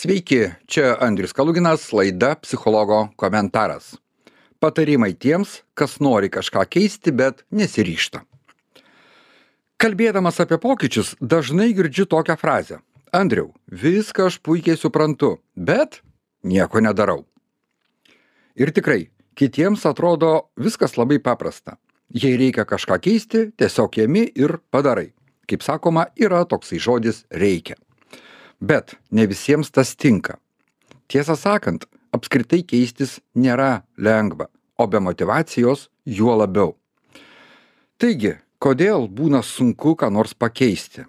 Sveiki, čia Andrius Kaluginas, laida Psichologo komentaras. Patarimai tiems, kas nori kažką keisti, bet nesiryšta. Kalbėdamas apie pokyčius, dažnai girdžiu tokią frazę. Andriau, viską aš puikiai suprantu, bet nieko nedarau. Ir tikrai, kitiems atrodo viskas labai paprasta. Jei reikia kažką keisti, tiesiog ėmi ir padarai. Kaip sakoma, yra toksai žodis reikia bet ne visiems tas tinka. Tiesą sakant apskritai keistis nėra lengva o be motyvacijos juo labiau. Taigi kodėl būna sunku ką nors pakeisti?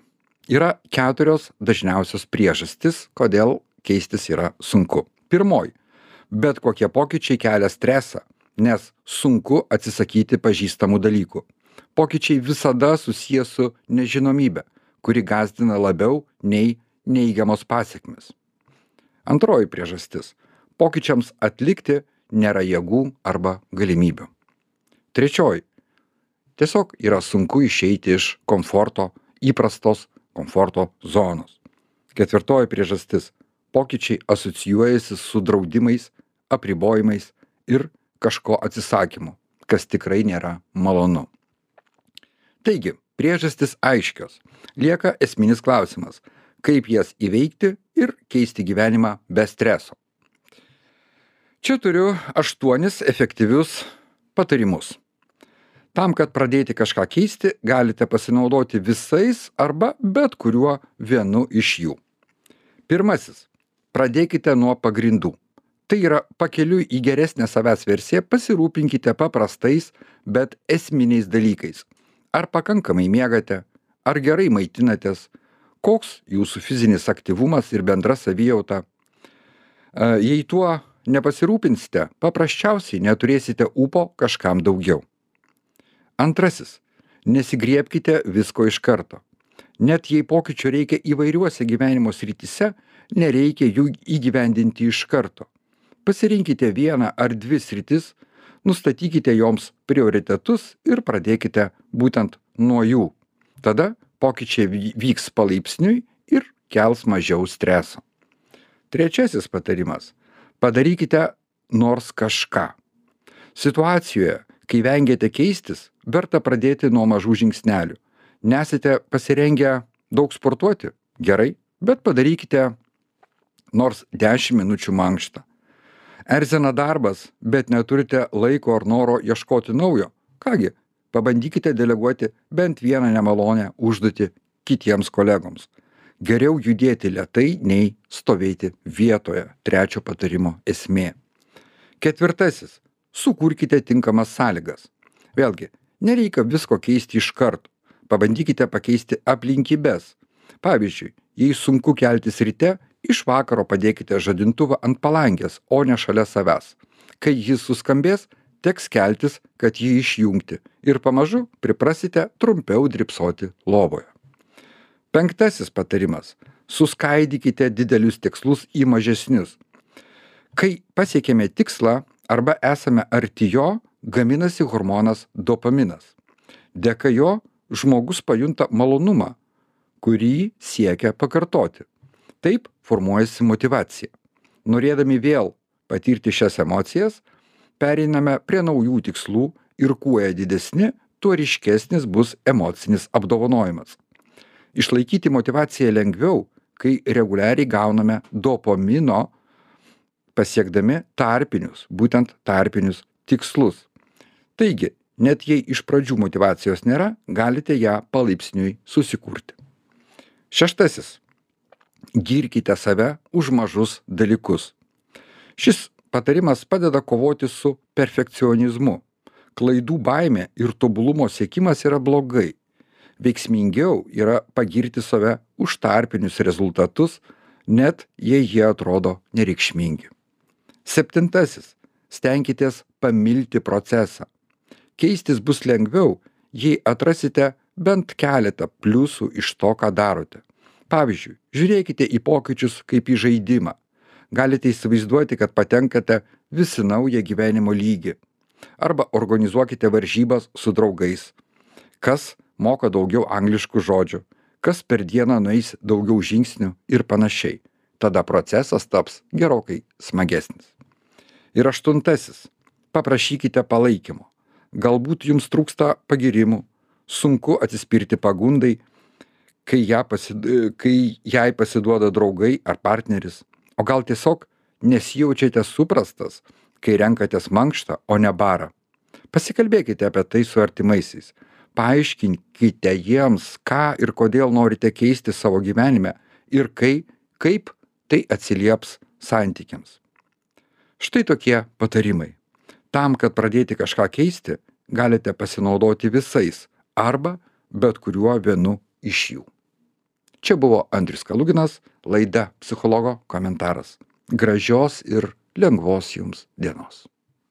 Yra keturios dažniausios priežastys kodėl keistis yra sunku. Pirmoji. Bet kokie pokyčiai kelia stresą nes sunku atsisakyti pažįstamų dalykų. Pokyčiai visada susiję su nežinomybe kuri gąsdina labiau nei neigiamos pasekmės. Antroji priežastis - pokyčiams atlikti nėra jėgų arba galimybių. Trečioji - tiesiog yra sunku išeiti iš komforto, įprastos komforto zonos. Ketvirtoji priežastis - pokyčiai asocijuojasi su draudimais, apribojimais ir kažko atsisakymu, kas tikrai nėra malonu. Taigi, priežastis aiškios. Lieka esminis klausimas kaip jas įveikti ir keisti gyvenimą be streso. Čia turiu aštuonis efektyvius patarimus. Tam, kad pradėti kažką keisti, galite pasinaudoti visais arba bet kuriuo vienu iš jų. Pirmasis. Pradėkite nuo pagrindų. Tai yra pakeliui į geresnę savęs versiją pasirūpinkite paprastais, bet esminiais dalykais. Ar pakankamai miegate, ar gerai maitinatės, koks jūsų fizinis aktyvumas ir bendra savijauta. Jei tuo nepasirūpinsite, paprasčiausiai neturėsite ūpo kažkam daugiau. Antrasis. Nesigriepkite visko iš karto. Net jei pokyčių reikia įvairiuose gyvenimo srityse, nereikia jų įgyvendinti iš karto. Pasirinkite vieną ar dvi sritis, nustatykite joms prioritetus ir pradėkite būtent nuo jų. Tada pokyčiai vyks palaipsniui ir kels mažiau streso. Trečiasis patarimas - padarykite nors kažką. Situacijoje, kai vengiate keistis, verta pradėti nuo mažų žingsnelių. Nesate pasirengę daug sportuoti? Gerai, bet padarykite nors 10 minučių mankštą. Erzina darbas, bet neturite laiko ar noro ieškoti naujo. Kągi, pabandykite deleguoti bent vieną nemalonią užduotį kitiems kolegoms. Geriau judėti lietai nei stovėti vietoje. Trečio patarimo esmė. Ketvirtasis. Sukurkite tinkamas sąlygas. Vėlgi, nereikia visko keisti iš karto. Pabandykite pakeisti aplinkybės. Pavyzdžiui, jei sunku keltis ryte, iš vakaro padėkite žadintuvą ant palangės, o ne šalia savęs. Kai jis suskambės, teks keltis kad jį išjungti ir pamažu priprasite trumpiau drybsoti lovoje. Penktasis patarimas - suskaidykite didelius tikslus į mažesnius. Kai pasiekėme tikslą arba esame arti jo, gaminasi hormonas dopaminas. Dėka jo žmogus pajunta malonumą, kurį siekia pakartoti. Taip formuojasi motivacija. Norėdami vėl patirti šias emocijas, pereiname prie naujų tikslų ir kuo jie didesni, tuo ryškesnis bus emocinis apdovanojimas. Išlaikyti motivaciją lengviau, kai reguliariai gauname dopamino pasiekdami tarpinius, būtent tarpinius tikslus. Taigi, net jei iš pradžių motivacijos nėra, galite ją palaipsniui susikurti. Šeštasis. Girkite save už mažus dalykus. Šis patarimas padeda kovoti su perfekcionizmu. Klaidų baimė ir tobulumo siekimas yra blogai. Veiksmingiau yra pagirti save už tarpinius rezultatus, net jei jie atrodo nereikšmingi. Septintasis. Stenkitės pamilti procesą. Keistis bus lengviau, jei atrasite bent keletą pliusų iš to, ką darote. Pavyzdžiui, žiūrėkite į pokyčius kaip į žaidimą galite įsivaizduoti kad patenkate vis į naują gyvenimo lygį arba organizuokite varžybas su draugais kas moka daugiau angliškų žodžių kas per dieną nueis daugiau žingsnių ir panašiai tada procesas taps gerokai smagesnis. Ir aštuntasis. Paprašykite palaikymo. Galbūt jums trūksta pagirimų, sunku atsispirti pagundai, kai, ją pasid... kai jai pasiduoda draugai ar partneris, o gal tiesiog nesijaučiate suprastas, kai renkatės mankštą, o ne barą. Pasikalbėkite apie tai su artimaisiais. Paaiškinkite jiems, ką ir kodėl norite keisti savo gyvenime ir kai, kaip tai atsilieps santykiams. Štai tokie patarimai. Tam, kad pradėti kažką keisti, galite pasinaudoti visais arba bet kuriuo vienu iš jų. Čia buvo Andris Kaluginas, laida psichologo komentaras. Gražios ir lengvos jums dienos.